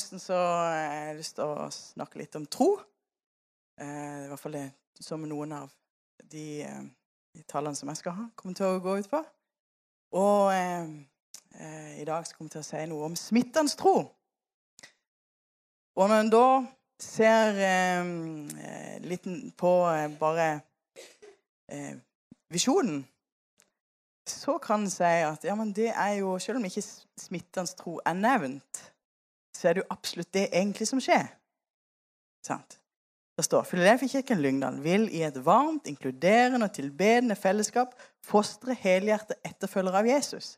høsten så har jeg lyst til å snakke litt om tro. Eh, I hvert fall det som noen av de, eh, de tallene som jeg skal ha, kommer til å gå ut på. Og eh, eh, i dag skal jeg til å si noe om smittens tro. Og når en da ser eh, litt på eh, bare visjonen så kan en si at ja, men det er jo, selv om ikke smittende tro er nevnt, så er det jo absolutt det egentlig som skjer. Sant? Det står Filadelfia-kirken Lyngdal vil i et varmt, inkluderende og tilbedende fellesskap fostre helhjertet etterfølgere av Jesus,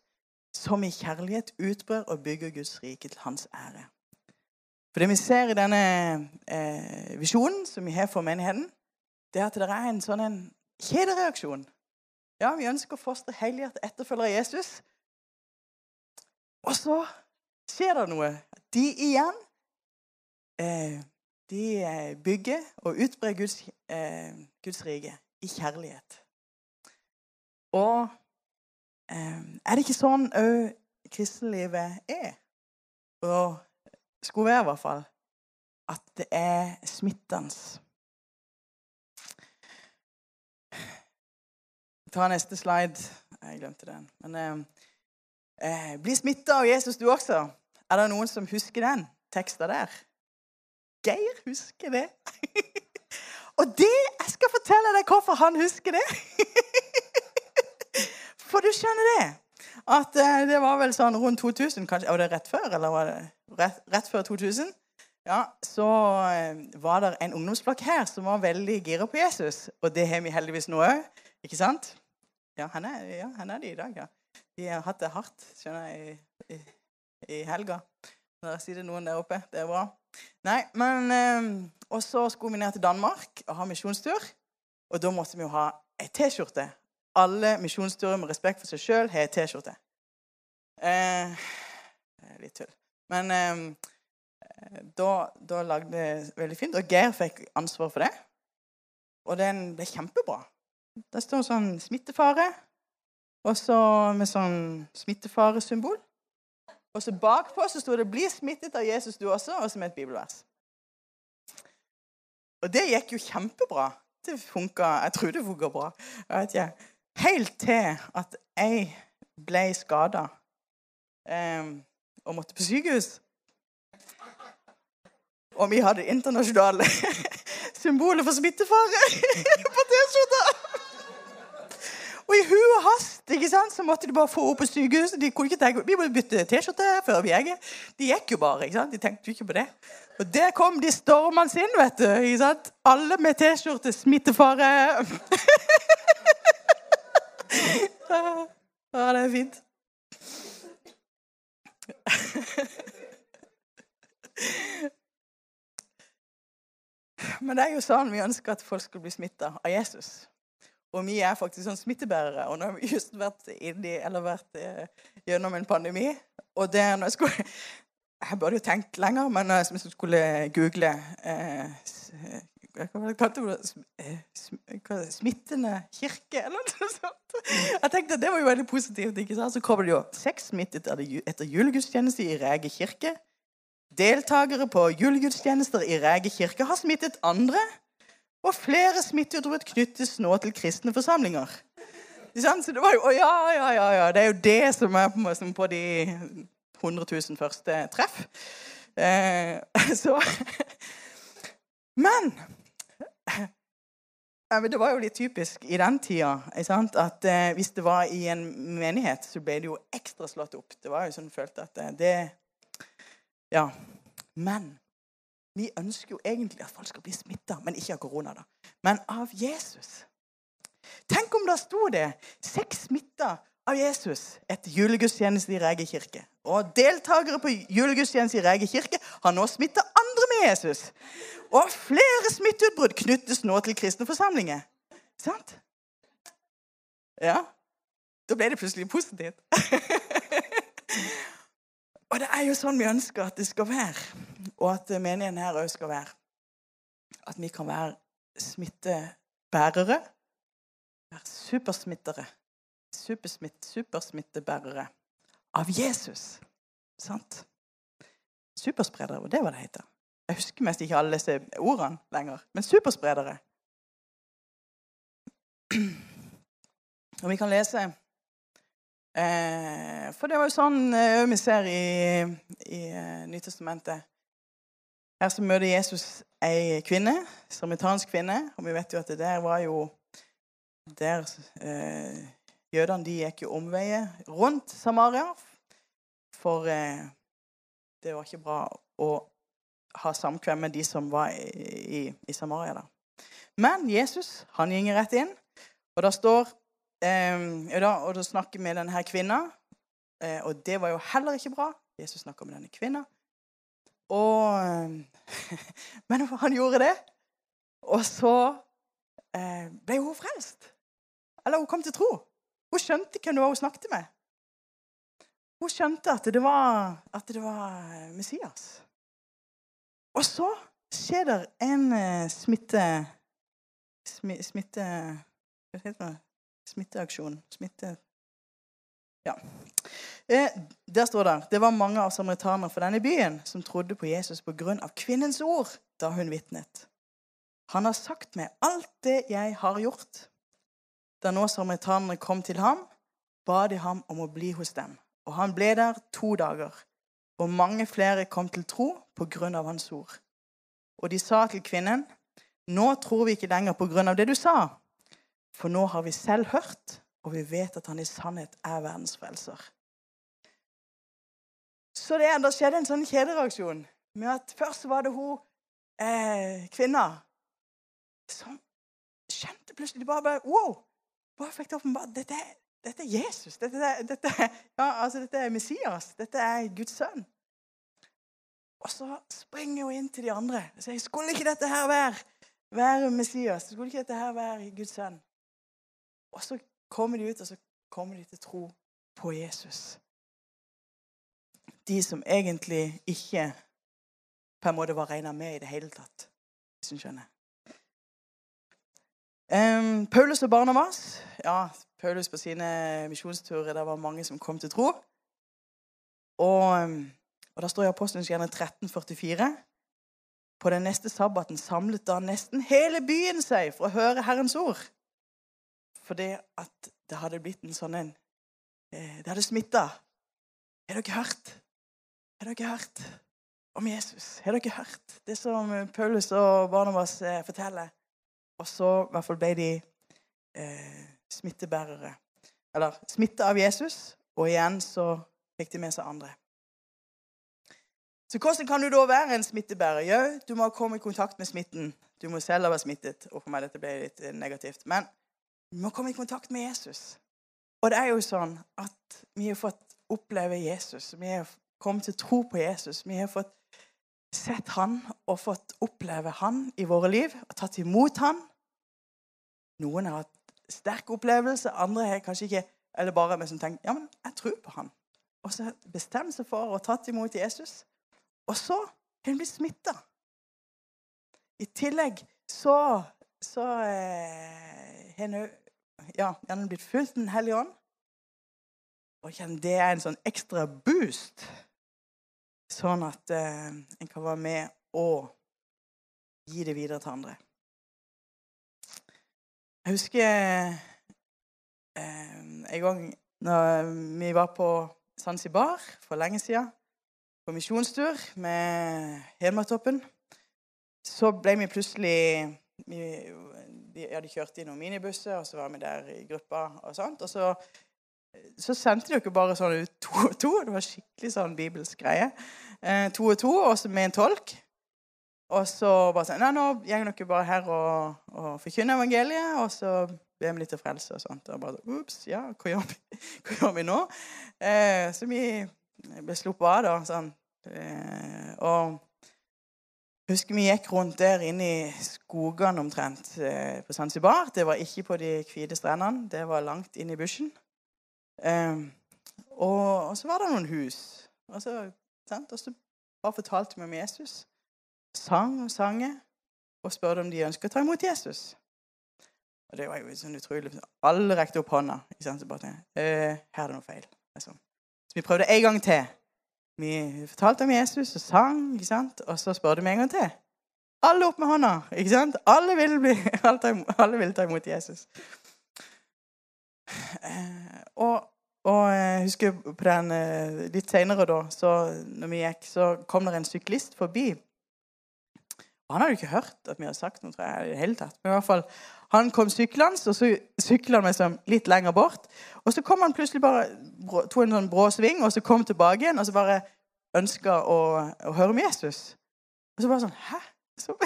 som i kjærlighet utbrer og bygger Guds rike til hans ære. For Det vi ser i denne eh, visjonen som vi har for menigheten, det er at det er en sånn en kjedereaksjon. Ja, vi ønsker å fostre helhjertet etterfølgere av Jesus. Og så skjer det noe. De igjen eh, de eh, bygger og utbrer Guds, eh, Guds rike i kjærlighet. Og er det ikke sånn òg kristenlivet er? Og skulle være, i hvert fall. At det er smittende. Ta neste slide. Jeg glemte den. Men eh, Bli smitta av Jesus, du også. Er det noen som husker den teksten der? Geir husker det. Og det Jeg skal fortelle deg hvorfor han husker det. For du skjønner det at eh, det var vel sånn rundt 2000 kanskje, Var det rett før, eller var det rett, rett før 2000? Ja, Så eh, var det en ungdomsblokk her som var veldig gira på Jesus. Og det har vi heldigvis nå òg. Ikke sant? Ja, han ja, han er det i dag, ja. De har hatt det hardt, skjønner jeg, i, i, i helga. Der sitter noen der oppe. Det er bra. Nei, men eh, Og så skulle vi ned til Danmark og ha misjonstur. Og da måtte vi jo ha ei T-skjorte. Alle misjonsturer med respekt for seg sjøl har ei T-skjorte. Eh, litt tull. Men eh, da, da lagde det veldig fint. Og Geir fikk ansvar for det. Og den ble kjempebra. Det står sånn smittefare, og så med sånn smittefaresymbol. Og så bakpå så sto det 'Bli smittet av Jesus, du også', og så med et bibelvers. Og det gikk jo kjempebra. Det funka Jeg tror det funka bra. Jeg vet ikke. Helt til at jeg ble skada eh, og måtte på sykehus. Og vi hadde internasjonale symboler for smittefare på T-skjorta! Og i hu og hast ikke sant, så måtte de bare få henne på sykehuset. De kunne ikke tenke, Vi må bytte T-skjorte før vi gikk. De gikk jo bare. ikke sant? De tenkte jo ikke på det. Og der kom de stormende inn, vet du. ikke sant? Alle med T-skjorte. Smittefare. ja, det er fint. Men det er jo sånn vi ønsker at folk skal bli smitta av Jesus. Og vi er faktisk sånn smittebærere. Og nå har vi just vært, inni, vært eh, gjennom en pandemi. Og det når jeg skulle Jeg burde jo tenkt lenger, men når jeg skulle google eh, hva kalte det? Eh, smittende kirke, eller noe sånt. Jeg tenkte Det var jo veldig positivt. ikke sant? Så kommer det jo seks smittet etter julegudstjeneste i Rege kirke. Deltakere på julegudstjenester i Rege kirke har smittet andre. Og flere smitteutbrudd knyttes nå til kristne forsamlinger. Så det var jo ja, ja, ja, ja. Det er jo det som er på, som på de 100 000 første treff. Eh, så Men det var jo litt typisk i den tida at eh, hvis det var i en menighet, så ble det jo ekstra slått opp. Det var jo sånn følte at eh, det Ja. Men vi ønsker jo egentlig at folk skal bli smitta, men ikke av korona, da. Men av Jesus. Tenk om det sto det seks smitta av Jesus etter julegudstjeneste i Rege kirke. Og deltakere på julegudstjeneste i Rege kirke har nå smitta andre med Jesus. Og flere smitteutbrudd knyttes nå til kristne forsamlinger. Sant? Ja. Da ble det plutselig positivt. Og det er jo sånn vi ønsker at det skal være, og at menigheten her òg skal være. At vi kan være smittebærere. Være supersmittere. Supersmitt, supersmittebærere av Jesus. Sant? Superspredere, og det var det heter. Jeg husker mest ikke alle disse ordene lenger. Men superspredere. Og vi kan lese For det var jo sånn eh, vi ser i, i eh, Nytestamentet. Her så møter Jesus ei kvinne, samaritansk kvinne. Og vi vet jo at det der var jo Der eh, Jødene de gikk jo omveier rundt Samaria. For eh, det var ikke bra å ha samkvem med de som var i, i, i Samaria. da. Men Jesus han gikk rett inn, og det står eh, da, Og da snakker med denne kvinna, eh, og det var jo heller ikke bra. Jesus snakker med denne kvinna. Og Men han gjorde det. Og så eh, ble hun frelst. Eller hun kom til tro. Hun skjønte hvem det var hun snakket med. Hun skjønte at det var, at det var Messias. Og så skjer det en uh, smitte... Smi, smitte Hva heter det? Smitteaksjon. Smitte... Ja. Eh, der står det det var mange av samaritanere fra denne byen som trodde på Jesus pga. kvinnens ord da hun vitnet. Han har sagt meg alt det jeg har gjort. Da nå samaritanerne kom til ham, ba de ham om å bli hos dem. Og han ble der to dager. Og mange flere kom til tro på grunn av hans ord. Og de sa til kvinnen, 'Nå tror vi ikke lenger på grunn av det du sa.' 'For nå har vi selv hørt, og vi vet at han i sannhet er verdens frelser.' Så det, det skjedde en sånn kjedereaksjon med at først var det hun eh, kvinna som skjønte plutselig bare, bare Wow! Bare fikk det åpenbart dette, dette er Jesus. Dette, dette, ja, altså, dette er Messias. Dette er Guds sønn. Og så springer hun inn til de andre og sier skulle ikke dette her være, være Messias? Skulle ikke dette her være Guds sønn? Og så kommer de ut, og så kommer de til tro på Jesus. De som egentlig ikke på en måte var regna med i det hele tatt, hvis du skjønner. Um, Paulus og Barnabas ja, Paulus på sine misjonsturer det var mange som kom til tro. Og og Da står i Apostelens gjerne 1344. På den neste sabbaten samlet da nesten hele byen seg for å høre Herrens ord. Fordi at det hadde blitt en sånn en eh, Det hadde smitta. Har dere hørt? Har dere hørt om Jesus? Har dere hørt det som Paulus og Barnabas eh, forteller? Og så i hvert fall ble de eh, smittebærere. Eller smitta av Jesus, og igjen så fikk de med seg andre. Så hvordan kan du da være en smittebærer? Jo, du må komme i kontakt med smitten. Du må selv ha vært smittet. Og for meg dette ble litt eh, negativt. Men du må komme i kontakt med Jesus. Og det er jo sånn at vi har fått oppleve Jesus. Vi har kommet til tro på Jesus. Vi har fått sett han og fått oppleve han i våre liv. Og tatt imot han. Noen har hatt sterk opplevelse, andre har kanskje ikke Eller bare med som tenker ja, men jeg tror på han. Og så bestemt seg for å tatt imot Jesus. Og så kan en bli smitta. I tillegg så, så eh, har hun ja, gjerne blitt fulgt Den hellige ånd. Og det er en sånn ekstra boost, sånn at eh, en kan være med og gi det videre til andre. Jeg husker eh, en gang når vi var på Zanzibar for lenge siden på misjonstur med Hedmarktoppen. Så ble vi plutselig vi, De hadde kjørt i noen minibusser, og så var vi der i gruppa. Og sånt, og så, så sendte de jo ikke bare sånn ut to og to. Det var skikkelig sånn bibelsk greie. Eh, to og to, og så med en tolk. Og så bare sånn Nei, nå går dere bare her og, og forkynner evangeliet, og så ber vi litt til frelse og sånt. Og bare Ops, ja, hva gjør vi, hva gjør vi nå? Eh, så vi ble sluppet av, da. Sånn. Eh, og jeg husker vi gikk rundt der inne i skogene omtrent eh, på Zanzibar. Det var ikke på de hvite strendene. Det var langt inn i bushen. Eh, og, så var det noen hus. Og så, og så bare fortalte vi om Jesus. Sang og sange. Og spurte om de ønsket å ta imot Jesus. Og det var jo sånn utrolig Alle rekte opp hånda. Ikke sant? Så bare, eh, her er det noe feil. Liksom. Så vi prøvde en gang til. Vi fortalte om Jesus og sang, ikke sant? og så spør du meg en gang til. Alle opp med hånda! ikke sant? Alle vil, bli, alle vil ta imot Jesus. Eh, og, og jeg husker på den eh, litt seinere, da, så når vi gikk, så kom det en syklist forbi. Og han hadde jo ikke hørt at vi hadde sagt noe, tror jeg, i det hele tatt. Men i hvert fall, han kom syklende, og så sykla han sånn litt lenger bort. Og så kom han plutselig bare, tok en sånn brå sving, og så kom tilbake igjen og så bare ønska å, å, høre om Jesus. Og så bare sånn Hæ? Så,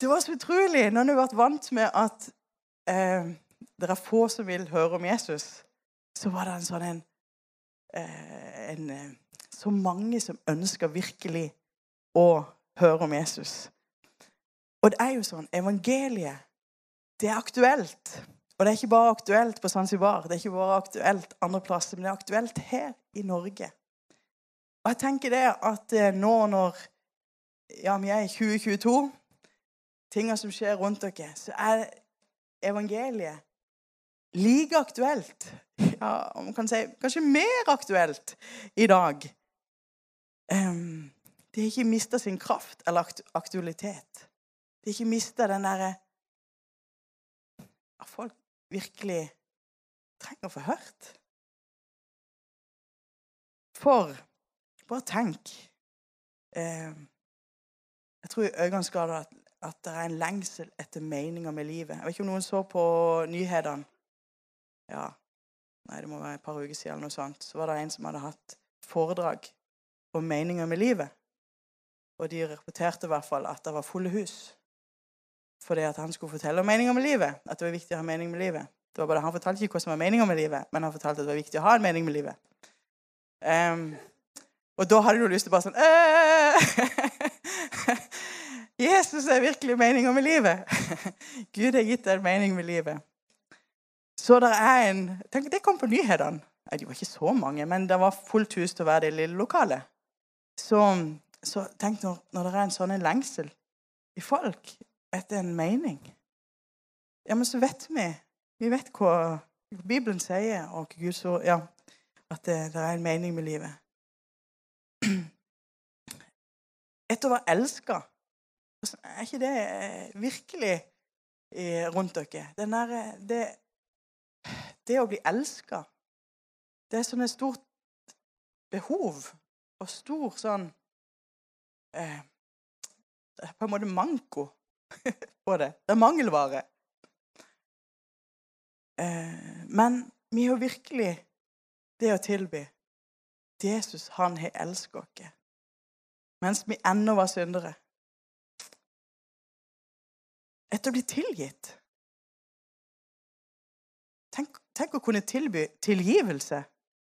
det var så utrolig når en har vært vant med at eh, det er få som vil høre om Jesus, så var det en sånn en, eh, en eh, Så mange som ønsker virkelig å høre om Jesus. Og det er jo sånn Evangeliet, det er aktuelt. Og det er ikke bare aktuelt på Zanzibar, det er ikke bare aktuelt andre plasser, men det er aktuelt her i Norge. Og jeg tenker det at eh, nå når ja, vi er i 2022, tingene som skjer rundt dere, så er evangeliet like aktuelt, ja, man kan si kanskje mer aktuelt i dag. Um, det har ikke mista sin kraft eller aktualitet. De ikke mister den derre At folk virkelig trenger å få hørt. For bare tenk eh, Jeg tror i øyegangsgrad at at det er en lengsel etter meninger med livet. Jeg vet ikke om noen så på nyhetene. Ja, nei, det må være et par uker siden, eller noe sånt. Så var det en som hadde hatt foredrag om meninger med livet. Og de rapporterte i hvert fall at det var fulle hus. Fordi at han skulle fortelle om meninga med livet. At det var viktig å ha mening med livet. Det var bare, Han fortalte ikke hva som var meninga med livet, men han fortalte at det var viktig å ha en mening med livet. Um, og da hadde du lyst til bare sånn Jesus er virkelig meninga med livet. Gud har gitt deg en mening med livet. Så det er en tenk, Det kom på nyhetene. Det De var ikke så mange, men det var fullt hus til å være det lille lokalet. Så, så tenk når, når det er en sånn lengsel i folk etter en mening Ja, men så vet vi Vi vet hva Bibelen sier, og Gud så, ja, at det, det er en mening med livet. Etter å være elska er ikke det eh, virkelig eh, rundt dere? Der, det, det, å bli elska, det er sånn et stort behov og stor sånn eh, på en måte manko på det. Det er mangelvare. Eh, men vi har virkelig det å tilby. Jesus, han har elsket oss mens vi ennå var syndere etter å bli tilgitt. Tenk, tenk, å kunne tilby tilgivelse.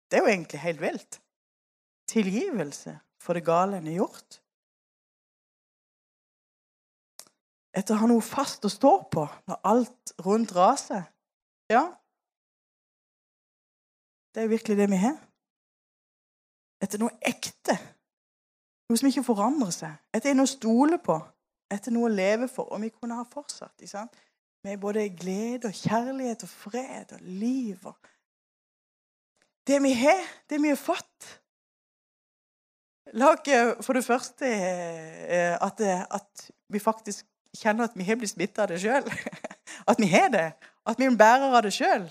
Det er jo egentlig helt vilt. Tilgivelse for det gale en har gjort. Etter å ha noe fast å stå på når alt rundt raser. Ja, det er virkelig det vi har. Etter noe ekte. Noe som ikke forandrer seg. Etter noe å stole på etter noe å leve for. Og vi kunne ha fortsatt sant? med både glede og kjærlighet og fred og liv. Og det vi har, det vi har fått. La oss for det første eh, at, at, vi faktisk kjenner at vi har blitt smitta av det sjøl. At vi har det. At vi er en bærer av det sjøl.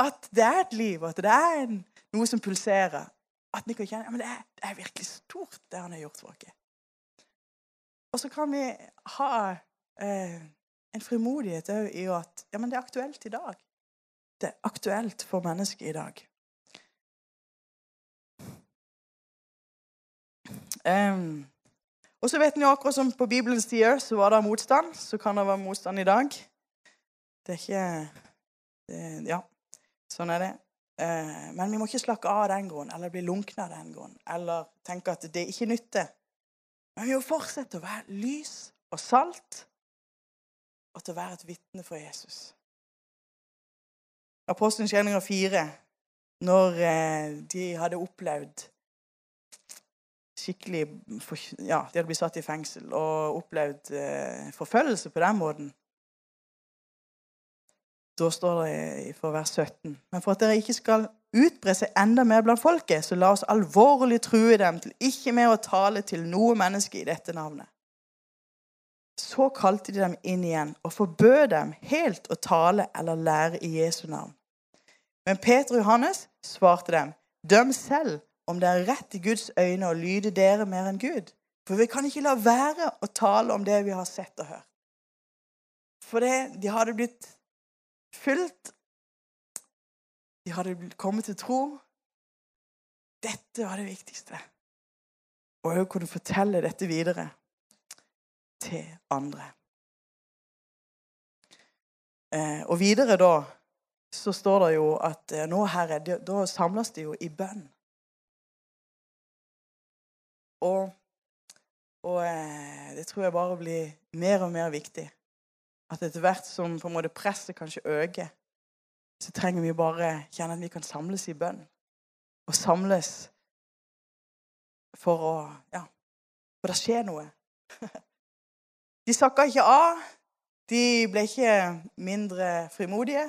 At det er et liv, at det er noe som pulserer. At vi kan kjenne at det, det er virkelig stort, det han har gjort for oss. Og så kan vi ha eh, en frimodighet òg i at ja, men det er aktuelt i dag. Det er aktuelt for mennesket i dag. Um, og så vet en jo akkurat som på Bibelens tider så var det motstand. Så kan det være motstand i dag. Det er ikke det, Ja, sånn er det. Uh, men vi må ikke slakke av den grunn, eller bli lunkne av den grunn, eller tenke at det ikke nytter. Men vi må fortsette å være lys og salt og til å være et vitne for Jesus. Apostelens gjerninger 4, når eh, de hadde opplevd skikkelig Ja, de hadde blitt satt i fengsel og opplevd eh, forfølgelse på den måten. Da står det for vers 17. Men for at dere ikke skal utbre seg enda mer blant folket, så la oss alvorlig true dem til ikke mer å tale til noe menneske i dette navnet. Så kalte de dem inn igjen og forbød dem helt å tale eller lære i Jesu navn. Men Peter og Johannes svarte dem, døm selv om det er rett i Guds øyne å lyde dere mer enn Gud. For vi kan ikke la være å tale om det vi har sett og hørt. For det, de hadde blitt fulgt De hadde kommet til tro. Dette var det viktigste. Og jeg kunne fortelle dette videre til andre. Eh, og videre da så står det jo at eh, nå, Herre, da samles de jo i bønn. Og, og eh, det tror jeg bare blir mer og mer viktig. At etter hvert som på en måte presset kanskje øker, så trenger vi bare kjenne at vi kan samles i bønn. Og samles for å Ja, for det skjer noe. De sakka ikke av. De ble ikke mindre frimodige.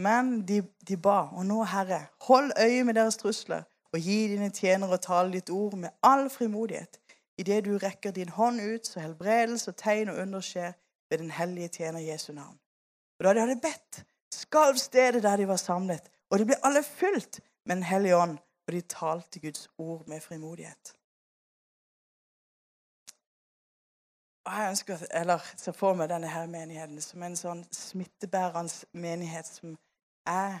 Men de, de, ba. Og nå, Herre, hold øye med deres trusler, og gi dine tjenere å tale ditt ord med all frimodighet. Idet du rekker din hånd ut, så helbredelse og tegn og under skjer ved den hellige tjener Jesu navn. Og Da de hadde bedt, skalv stedet der de var samlet, og de ble alle fylt med Den hellige ånd, og de talte Guds ord med frimodighet. Og jeg ønsker, eller ser for meg denne her menigheten som en sånn smittebærende menighet som jeg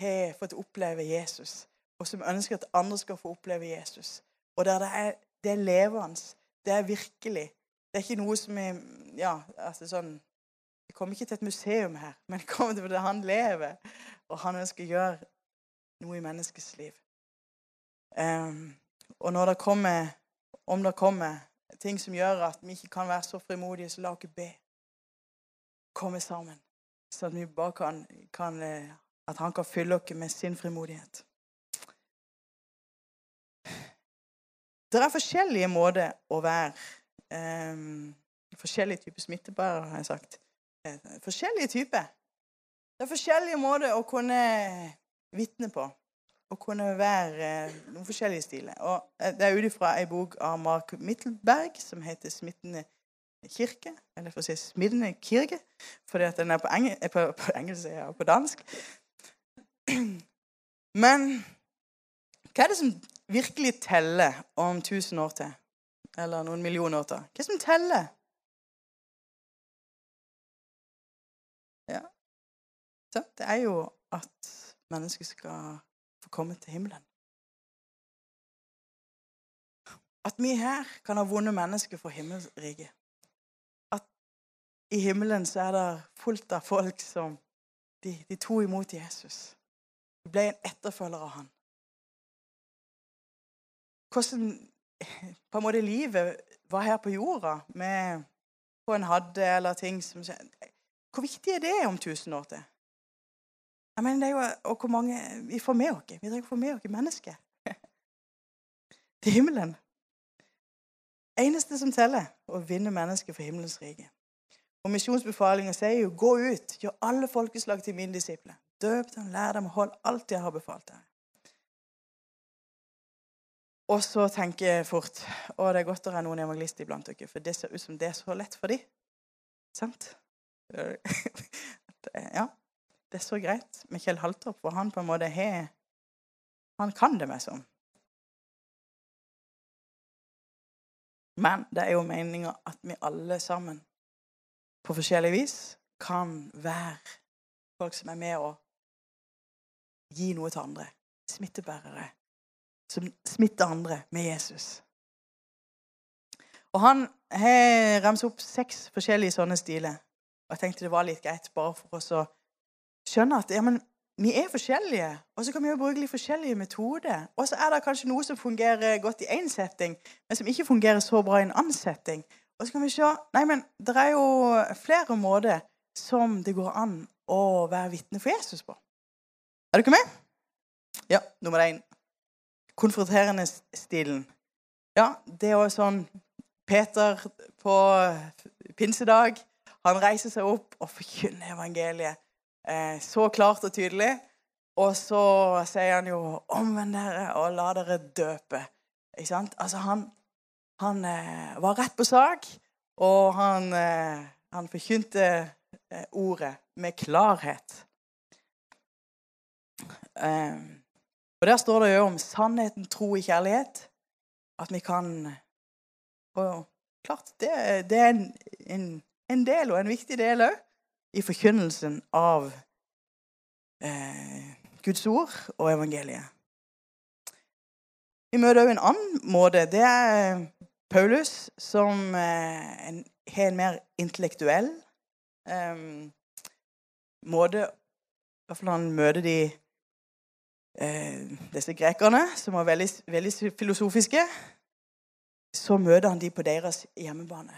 har fått oppleve Jesus, og som ønsker at andre skal få oppleve Jesus. Og der det er, det er levende. Det er virkelig. Det er ikke noe som er ja, altså sånn Jeg kommer ikke til et museum her, men jeg kommer til fordi han lever, og han ønsker å gjøre noe i menneskets liv. Um, og når det kommer, om det kommer ting som gjør at vi ikke kan være så frimodige, så la oss be. Komme sammen, så at vi bare kan, kan eh, At han kan fylle oss med sin frimodighet. Det er forskjellige måter å være um, Forskjellige typer smittebærere, har jeg sagt. Eh, forskjellige typer. Det er forskjellige måter å kunne vitne på å kunne være eh, noen forskjellige stiler. Og eh, Det er ut ifra ei bok av Mark Mittelberg som heter 'Smittende kirke'. Eller for å si 'Smittende kirke', fordi den er på, engel, på, på engelsk og på dansk. Men hva er det som virkelig teller om 1000 år til? Eller noen millioner år til? Hva som teller? Ja. Så det er jo at mennesket skal få komme til himmelen. At vi her kan ha vonde mennesker for himmelriket. At i himmelen så er det fullt av folk som de, de tok imot Jesus. De ble en etterfølger av han. Hvordan på en måte livet var her på jorda med hva en hadde, eller ting som Hvor viktig er det om 1000 år til? Jeg mener, det er jo, og hvor mange vi får med oss. Vi trenger å få med oss mennesker til himmelen. eneste som teller, å vinne mennesker for himmelens rike. Og Misjonsbefalinga sier jo 'gå ut, gjør alle folkeslag til mine disipler'. Døp dem, lær dem hold alt jeg har befalt deg. Og så tenker jeg fort å det er godt å ha noen evangelister iblant dere, for det ser ut som det er så lett for dem. Sant? ja. Det er så greit med Kjell Haltorp, for han på en måte har Han kan det meg som. Men det er jo meninga at vi alle sammen på forskjellig vis kan være folk som er med å gi noe til andre. Smittebærere. Som smitter andre med Jesus. Og han har ramset opp seks forskjellige sånne stiler. Og jeg tenkte det var litt greit bare for oss å skjønne at ja, men, vi er forskjellige, og så kan vi jo bruke litt forskjellige metoder. Og så er det kanskje noe som fungerer godt i én setting, men som ikke fungerer så bra i en annen setting. Og så kan vi se Nei, men det er jo flere måter som det går an å være vitne for Jesus på. Er dere med? Ja, nummer én. Konfronterende stilen. Ja, det er jo sånn Peter på pinsedag han reiser seg opp og forkynner evangeliet. eh, så klart og tydelig. Og så sier han jo 'omvend dere og la dere døpe'. Ikke sant? Altså, han, han eh, var rett på sak, og han, eh, han forkynte eh, ordet med klarhet. Eh, og Der står det jo om sannheten, tro i kjærlighet. At vi kan Og klart, det, det er en, en, en, del, og en viktig del òg, i forkynnelsen av eh, Guds ord og evangeliet. Vi møter òg en annen måte. Det er Paulus som eh, en, en mer intellektuell eh, måte I hvert fall han møter de eh, disse grekerne, som var veldig, veldig, filosofiske, så møter han de på deres hjemmebane.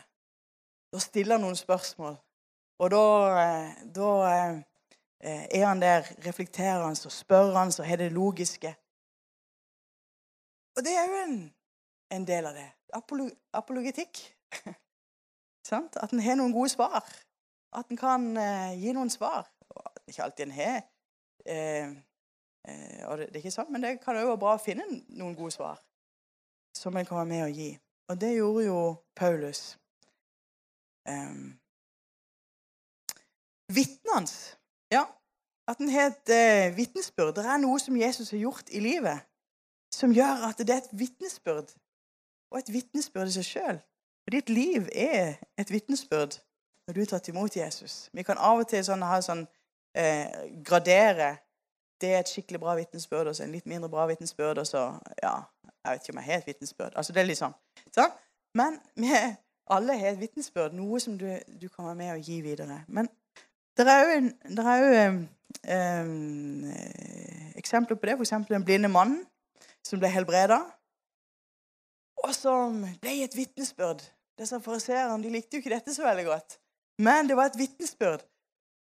Da stiller han noen spørsmål. Og da, eh, da eh, er han der, reflekterer han, så spør han, så har det logiske. Og det er jo en, en del av det. Apolog, apologetikk. At en har noen gode svar. At en kan eh, gi noen svar. Ikke alltid en har uh, Eh, og det, det, er ikke sant, Men det kan jo være bra å finne noen gode svar som en kan være med å gi. Og det gjorde jo Paulus. Um, hans. Ja, at en har et uh, vitnesbyrd. Det er noe som Jesus har gjort i livet, som gjør at det er et vitnesbyrd. Og et vitnesbyrd i seg sjøl. For ditt liv er et vitnesbyrd når du har tatt imot Jesus. Vi kan av og til sånn, ha sånn eh, gradere det er et skikkelig bra vitnesbyrd, og så en litt mindre bra vitnesbyrd, og så Ja, jeg vet ikke om jeg har et vitnesbyrd. Altså, det er litt sånn. sånn? Men vi alle har et vitnesbyrd, noe som du, du, kan være med og gi videre. Men det er jo, eksempler på det. F.eks. den blinde mannen som ble helbreda, og som ble et vitnesbyrd. Disse fariseerne likte jo ikke dette så veldig godt, men det var et vitnesbyrd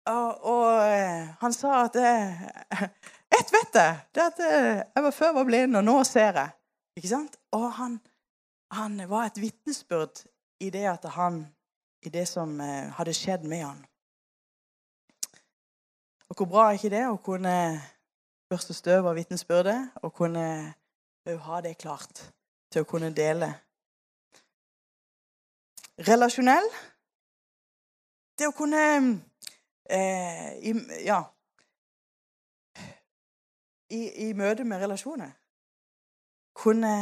og, og eh, han sa at eh, Ett vet jeg. Det at eh, jeg var før var blind, og nå ser jeg. Ikke sant? Og han, han var et vitnesbyrd i det at han I det som hadde skjedd med han. Og hvor bra er ikke det å kunne børste støv av vitnesbyrdet og kunne ha det klart til å kunne dele. Relasjonell. Det å kunne eh, i, ja, i, i, møte med relasjoner. Kunne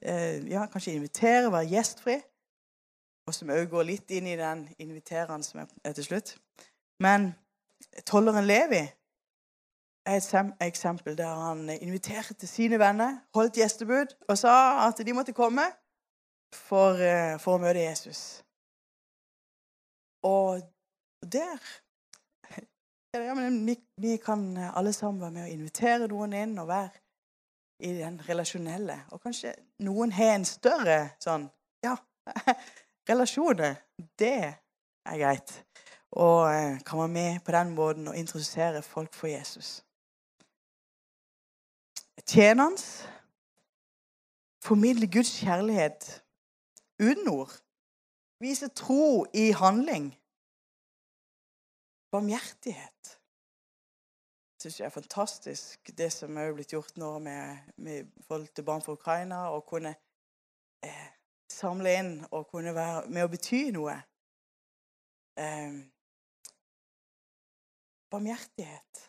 eh, ja, kanskje invitere, være gjestfri. Og som òg går litt inn i den inviterende som er til slutt. Men tolleren Levi er et eksempel der han inviterte sine venner, holdt gjestebud og sa at de måtte komme for, eh, for å møte Jesus. Og der ja, men vi, vi, kan alle sammen være med å invitere noen inn og være i den relasjonelle. Og kanskje noen har en større sånn Ja, relasjoner, det er greit. Og eh, kan være med på den måten og introdusere folk for Jesus. Tjenende formidle Guds kjærlighet uten ord. Vise tro i handling barmhjertighet. Jeg syns det er fantastisk det som er blitt gjort nå med, med forhold til Barn for Ukraina. Å kunne eh, samle inn og kunne være med å bety noe. Eh, barmhjertighet.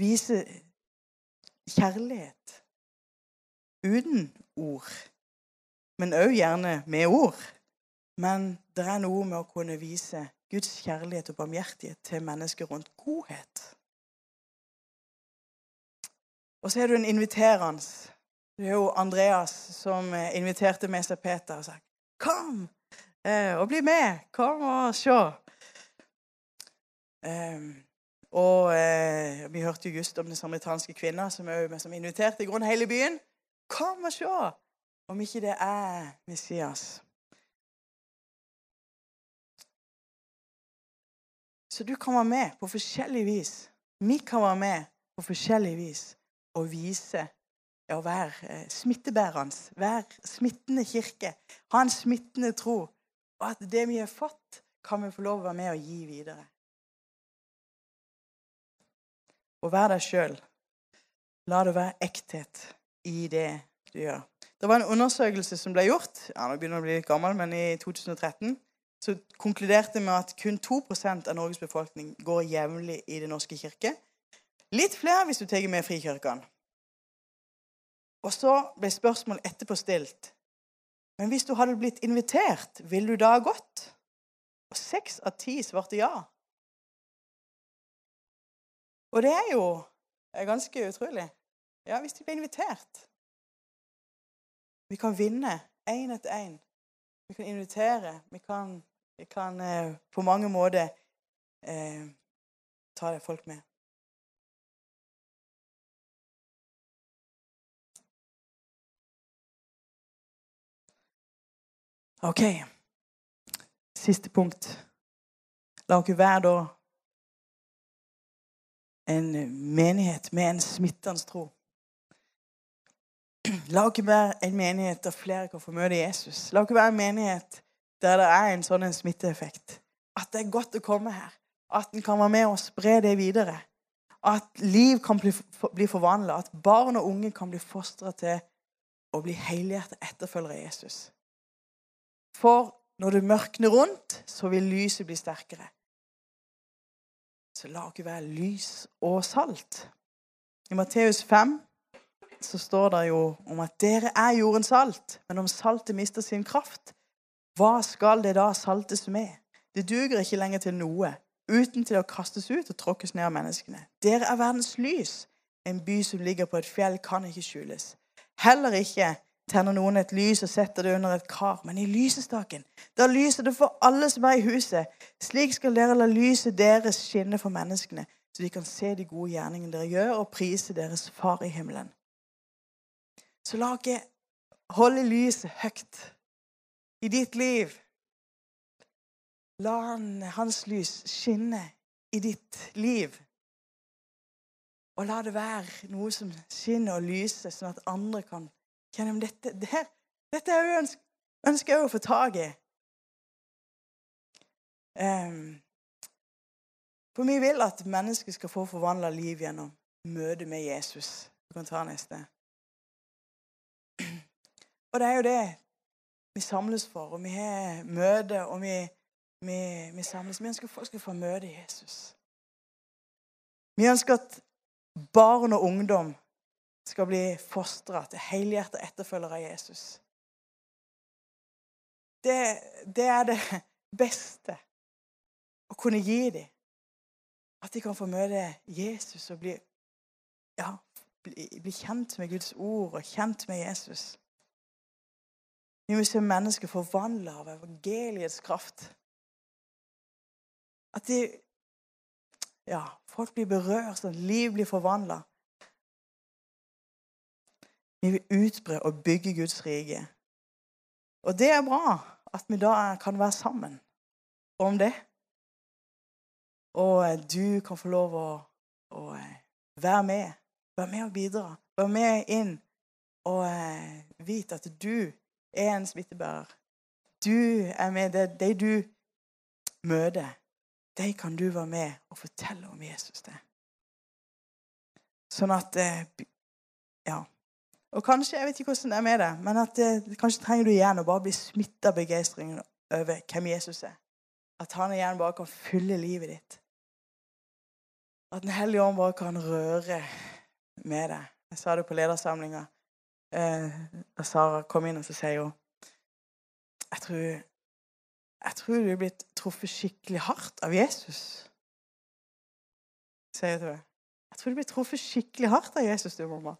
Vise kjærlighet uten ord, men òg gjerne med ord. Men det er noe med å kunne vise Guds kjærlighet og barmhjertighet til mennesker rundt godhet. Og så er du en inviterende. Det er jo Andreas som inviterte med seg Peter og sa Kom eh, og bli med! Kom og se! Eh, og eh, vi hørte jo just om den samaritanske kvinna som, som inviterte i grunnen hele byen. Kom og se om ikke det er Messias. Så du kan være med på forskjellig vis. Vi kan være med på forskjellig vis og vise å være eh, smittebærende. Være smittende kirke. Ha en smittende tro. Og at det vi har fått, kan vi få lov å være med og gi videre. Og vær deg sjøl. La det være ekthet i det du gjør. Det var en undersøkelse som ble gjort ja, nå begynner jeg å bli litt gammel, men i 2013 så konkluderte med at kun 2% av Norges befolkning går jevnlig i Den norske kirke. Litt flere hvis du tar med frikirkene. Og så ble spørsmålet etterpå stilt. Men hvis du hadde blitt invitert, ville du da gått? Og seks av ti svarte ja. Og det er jo ganske utrolig. Ja, hvis de blir invitert. Vi kan vinne én etter én. Vi kan invitere. Vi kan, vi kan eh, på mange måter eh, ta folk med. OK. Siste punkt. La dere være da en menighet med en smittende tro. La dere være en menighet der flere kan få møte Jesus. La dere være en menighet der det er en sånn smitteeffekt. At det er godt å komme her. At en kan være med og spre det videre. At liv kan bli, bli forvandla. At barn og unge kan bli fostra til å bli helhjertet etterfølgere av Jesus. For når det mørkner rundt, så vil lyset bli sterkere. Så la ikke være lys og salt. I Matteus 5 så står det jo om at dere er jordens salt. Men om saltet mister sin kraft, hva skal det da saltes med? Det duger ikke lenger til noe, uten til å kastes ut og tråkkes ned av menneskene. Dere er verdens lys. En by som ligger på et fjell, kan ikke skjules. Heller ikke tenner noen et lys og setter det under et kar, men i lysestaken. Da lyser det for alle som er i huset. Slik skal dere la lyset deres skinne for menneskene, så de kan se de gode gjerningene dere gjør, og prise deres Far i himmelen. Så la ikke holde lyset høyt i ditt liv. La han, hans lys skinne i ditt liv. Og la det være noe som skinner og lyser, sånn at andre kan kjenne om dette. Det dette er ønsker, ønsker jeg å få tak i. Um, for vi vil at mennesker skal få forvandla liv gjennom møte med Jesus. Du kan ta neste. Og det er jo det vi samles for, og vi har møte, og vi, vi, vi samles. Vi ønsker at folk skal få møte Jesus. Vi ønsker at barn og ungdom skal bli fostra til helhjertet etterfølgere av Jesus. Det, det, er det beste å kunne gi dem. At de kan få møte Jesus og bli, ja, bli, bli kjent med Guds ord og kjent med Jesus. Vi må se mennesker forvandla av evangeliets kraft. At de Ja, folk blir berørt, at liv blir forvandla. Vi vil utbre og bygge Guds rike. Og det er bra at vi da kan være sammen om det. Og eh, du kan få lov å, å eh, være med. Være med og bidra. Være med inn og eh, vite at du er en smittebærer. Du er med. Det, de du møter, de kan du være med og fortelle om Jesus til. Sånn at eh, Ja. Og kanskje, Jeg vet ikke hvordan det er med det, men at eh, kanskje trenger du igjen å bare bli smitta av begeistringen over hvem Jesus er. At han igjen bare kan fylle livet ditt. At Den hellige ånd bare kan røre med deg. Jeg sa det på ledersamlinga eh, Sara kom inn, og så sier hun jeg tror, jeg tror du er blitt truffet skikkelig hardt av Jesus. Sier jeg til henne. Jeg tror du blir truffet skikkelig hardt av Jesus, du, mamma.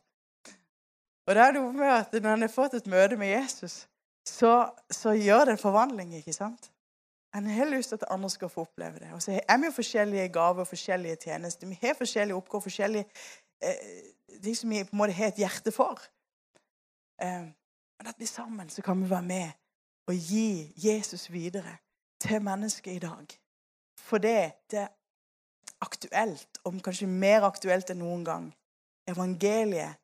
Og det er noe med at når en har fått et møte med Jesus, så, så gjør det en forvandling, ikke sant? En har lyst til at andre skal få oppleve det. Og så er vi jo forskjellige gaver og forskjellige tjenester. Vi har forskjellige oppgaver, forskjellige eh, ting som vi på en måte har et hjerte for. Eh, men at vi sammen så kan vi være med og gi Jesus videre til mennesket i dag. For det, det er aktuelt, om kanskje mer aktuelt enn noen gang. Evangeliet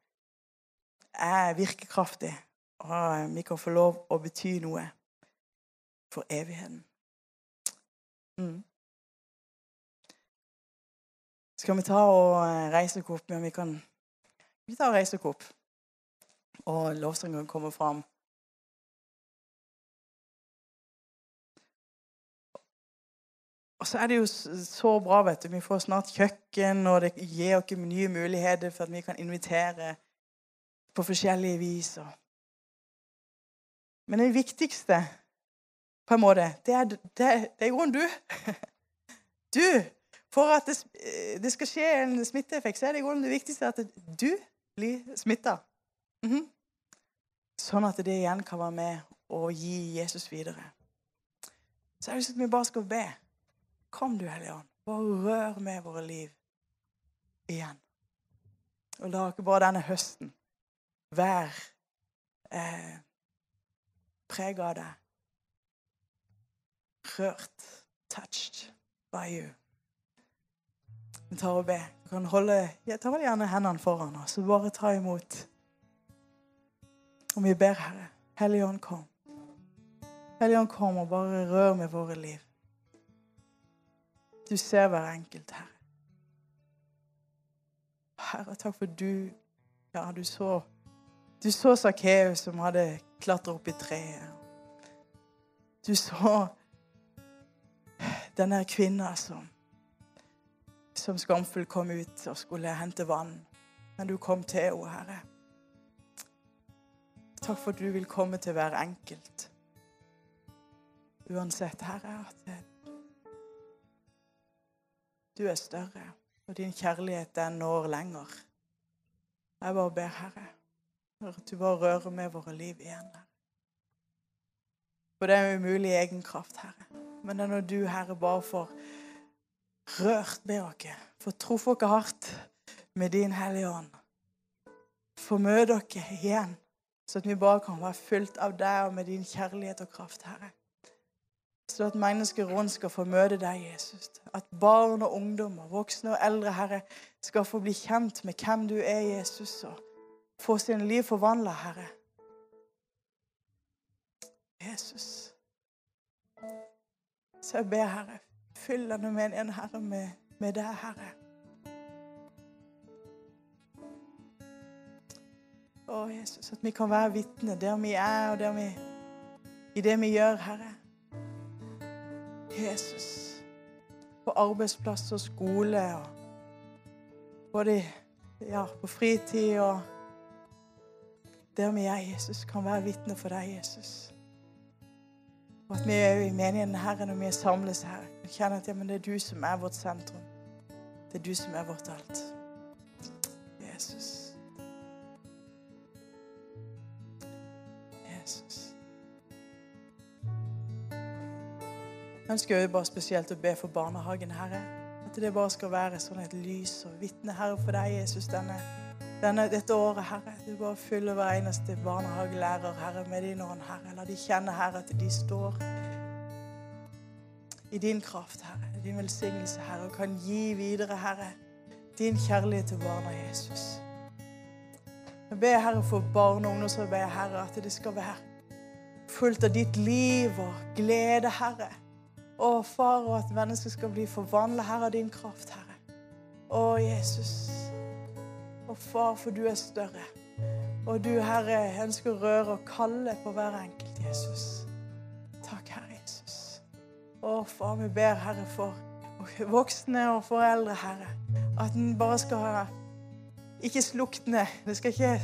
er virkekraftig, og vi kan få lov å bety noe for evigheten. Mm. skal vi ta og eh, reise oss opp. Men vi kan vi tar og reiser oss opp. Og lovsangen kommer fram. Og så er det jo så bra, vet du. Vi får snart kjøkken, og det gir oss nye muligheter for at vi kan invitere på forskjellige vis. Men det viktigste, på en måte, det er, det, det jo du. Du! For at det, det, skal skje en smitteeffekt, så er det, det viktigste at du blir smitta. Mm -hmm. Sånn at det igjen kan være med og gi Jesus videre. Så er det sånn at vi bare skal be. Kom, du Hellige Ånd. Bare rør med våre liv igjen. Og la ikke bare denne høsten være eh, prega av deg. Rørt, touched by you. Vi tar og ber. Du kan holde jeg tar gjerne hendene foran oss og bare ta imot. Og vi ber, Herre, Hellige Ånd, kom. Hellige Ånd, kom og bare rør med våre liv. Du ser hver enkelt, Herre. Herre, takk for du Ja, du så Du så Sakkeus som hadde klatra opp i treet. Du så denne kvinna som som skamfull kom ut og skulle hente vann. Men du kom til henne, Herre. Takk for at du vil komme til hver enkelt. Uansett, Herre, at du er større, og din kjærlighet den når lenger. Jeg bare ber, Herre, at du bare rører med våre liv igjen. For det er umulig i egen kraft, Herre. Men det er når du, Herre, bare får rørt med oss, får truffet oss hardt med din Hellige Ånd, får møte dere igjen, så at vi bare kan være fylt av deg og med din kjærlighet og kraft, Herre. Så at mennesker rundt skal få møte deg, Jesus. At barn og ungdommer, voksne og eldre, Herre, skal få bli kjent med hvem du er, Jesus, og få sin liv forvandla, Herre. Jesus. Så jeg ber, Herre, fyll denne menigheten, Herre, med, med deg, Herre. Å, Jesus, at vi kan være vitne der vi er, og der vi, i det vi gjør, Herre. Jesus. På arbeidsplass og skole og både ja, på fritid og der vi er, Jesus, kan være vitner for deg, Jesus. Og at vi er i menigheten Herre når vi samles her, kjenner at ja, det er du som er vårt sentrum. Det er du som er vårt alt. Jesus. Jeg ønsker bare spesielt å be for barnehagen, Herre. At det bare skal være sånn et lys og vitne, Herre, for deg, Jesus, denne, denne, dette året, Herre. Du bare fyller hver eneste barnehagelærer, Herre, med din ånd, Herre. La de kjenne, Herre, at de står i din kraft, Herre. Din velsignelse, Herre, og kan gi videre, Herre, din kjærlighet til barna, Jesus. Jeg ber, Herre, for barn og ungdomsarbeid, Herre, at det skal være fullt av ditt liv og glede, Herre. Å, far, og at mennesker skal bli forvandla Herre, av din kraft, Herre. Å, Jesus. Å, far, for du er større. Og du, Herre, ønsker å røre og kalle på hver enkelt, Jesus. Takk, Herre Jesus. Å, far, vi ber, Herre, for voksne og foreldre, Herre, at den bare skal ikke slukne. Det skal ikke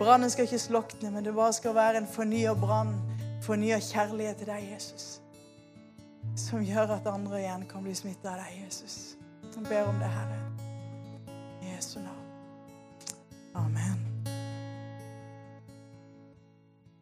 Brannen skal ikke slukne, men det bare skal være en fornya brann, fornya kjærlighet til deg, Jesus. Som gjør at andre igjen kan bli smitta av deg, Jesus. Jeg ber om det, Herre. I Jesu navn. Amen.